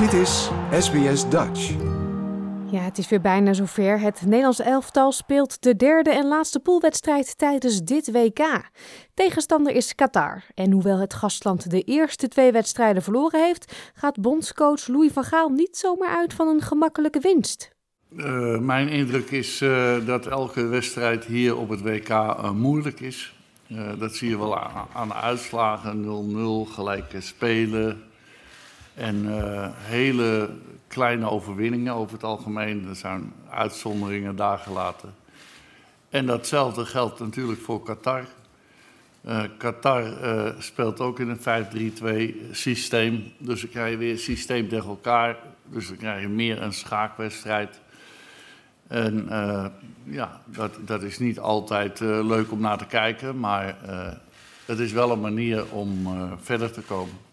Dit is SBS Dutch. Ja, het is weer bijna zover. Het Nederlands elftal speelt de derde en laatste poolwedstrijd tijdens dit WK. Tegenstander is Qatar. En hoewel het gastland de eerste twee wedstrijden verloren heeft, gaat bondscoach Louis van Gaal niet zomaar uit van een gemakkelijke winst. Uh, mijn indruk is uh, dat elke wedstrijd hier op het WK uh, moeilijk is. dat zie je wel aan, aan de uitslagen: 0-0, gelijke spelen. En hele kleine overwinningen over het algemeen. Er zijn uitzonderingen daar gelaten. En datzelfde geldt natuurlijk voor Qatar. Uh, Qatar uh, speelt ook in een 5-3-2 systeem. Dus dan krijg je weer systeem tegen elkaar. Dus dan krijg je meer een schaakwedstrijd. En ja, dat, dat is niet altijd leuk om naar te kijken. Maar het is wel een manier om verder te komen.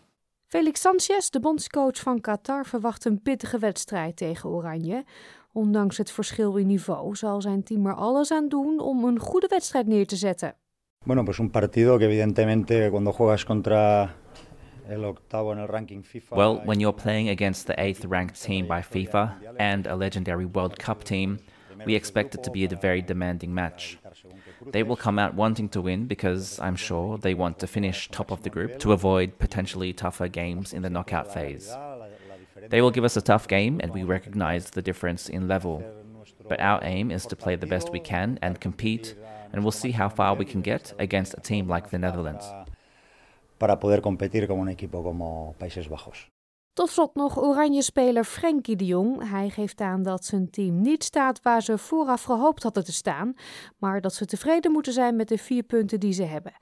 Felix Sanchez, de bondscoach van Qatar, verwacht een pittige wedstrijd tegen Oranje. Ondanks het verschil in niveau zal zijn team er alles aan doen om een goede wedstrijd neer te zetten. Bueno, pues un partido que evidentemente cuando juegas contra el octavo en el ranking FIFA. Well, when you're playing against the eighth ranked team by FIFA and a legendary World Cup team, we expect it to be a very demanding match. They will come out wanting to win because I'm sure they want to finish top of the group to avoid potentially tougher games in the knockout phase. They will give us a tough game and we recognize the difference in level. But our aim is to play the best we can and compete, and we'll see how far we can get against a team like the Netherlands. Para poder competir con un equipo como Países Bajos. Tot slot nog Oranje-speler Frenkie de Jong. Hij geeft aan dat zijn team niet staat waar ze vooraf gehoopt hadden te staan, maar dat ze tevreden moeten zijn met de vier punten die ze hebben.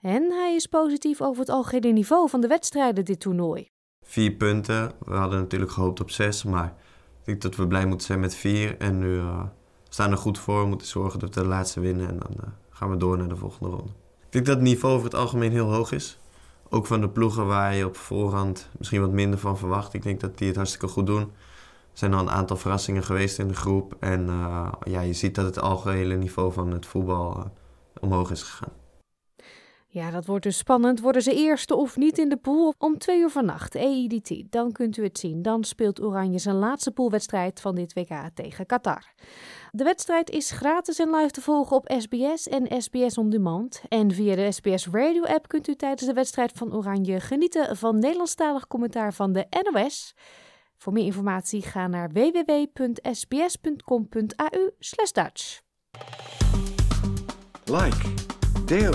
En hij is positief over het algehele niveau van de wedstrijden dit toernooi. Vier punten. We hadden natuurlijk gehoopt op zes, maar ik denk dat we blij moeten zijn met vier. En nu uh, staan er goed voor. We moeten zorgen dat we de laatste winnen en dan uh, gaan we door naar de volgende ronde. Ik denk dat het niveau over het algemeen heel hoog is ook van de ploegen waar je op voorhand misschien wat minder van verwacht. Ik denk dat die het hartstikke goed doen. Er zijn al een aantal verrassingen geweest in de groep. En uh, ja, je ziet dat het algehele niveau van het voetbal uh, omhoog is gegaan. Ja, dat wordt dus spannend. Worden ze eerste of niet in de pool? Om twee uur vannacht, EIDT, dan kunt u het zien. Dan speelt Oranje zijn laatste poolwedstrijd van dit WK tegen Qatar. De wedstrijd is gratis en live te volgen op SBS en SBS On Demand. En via de SBS Radio app kunt u tijdens de wedstrijd van Oranje genieten van Nederlandstalig commentaar van de NOS. Voor meer informatie ga naar www.sbs.com.au Dutch. Like, deel,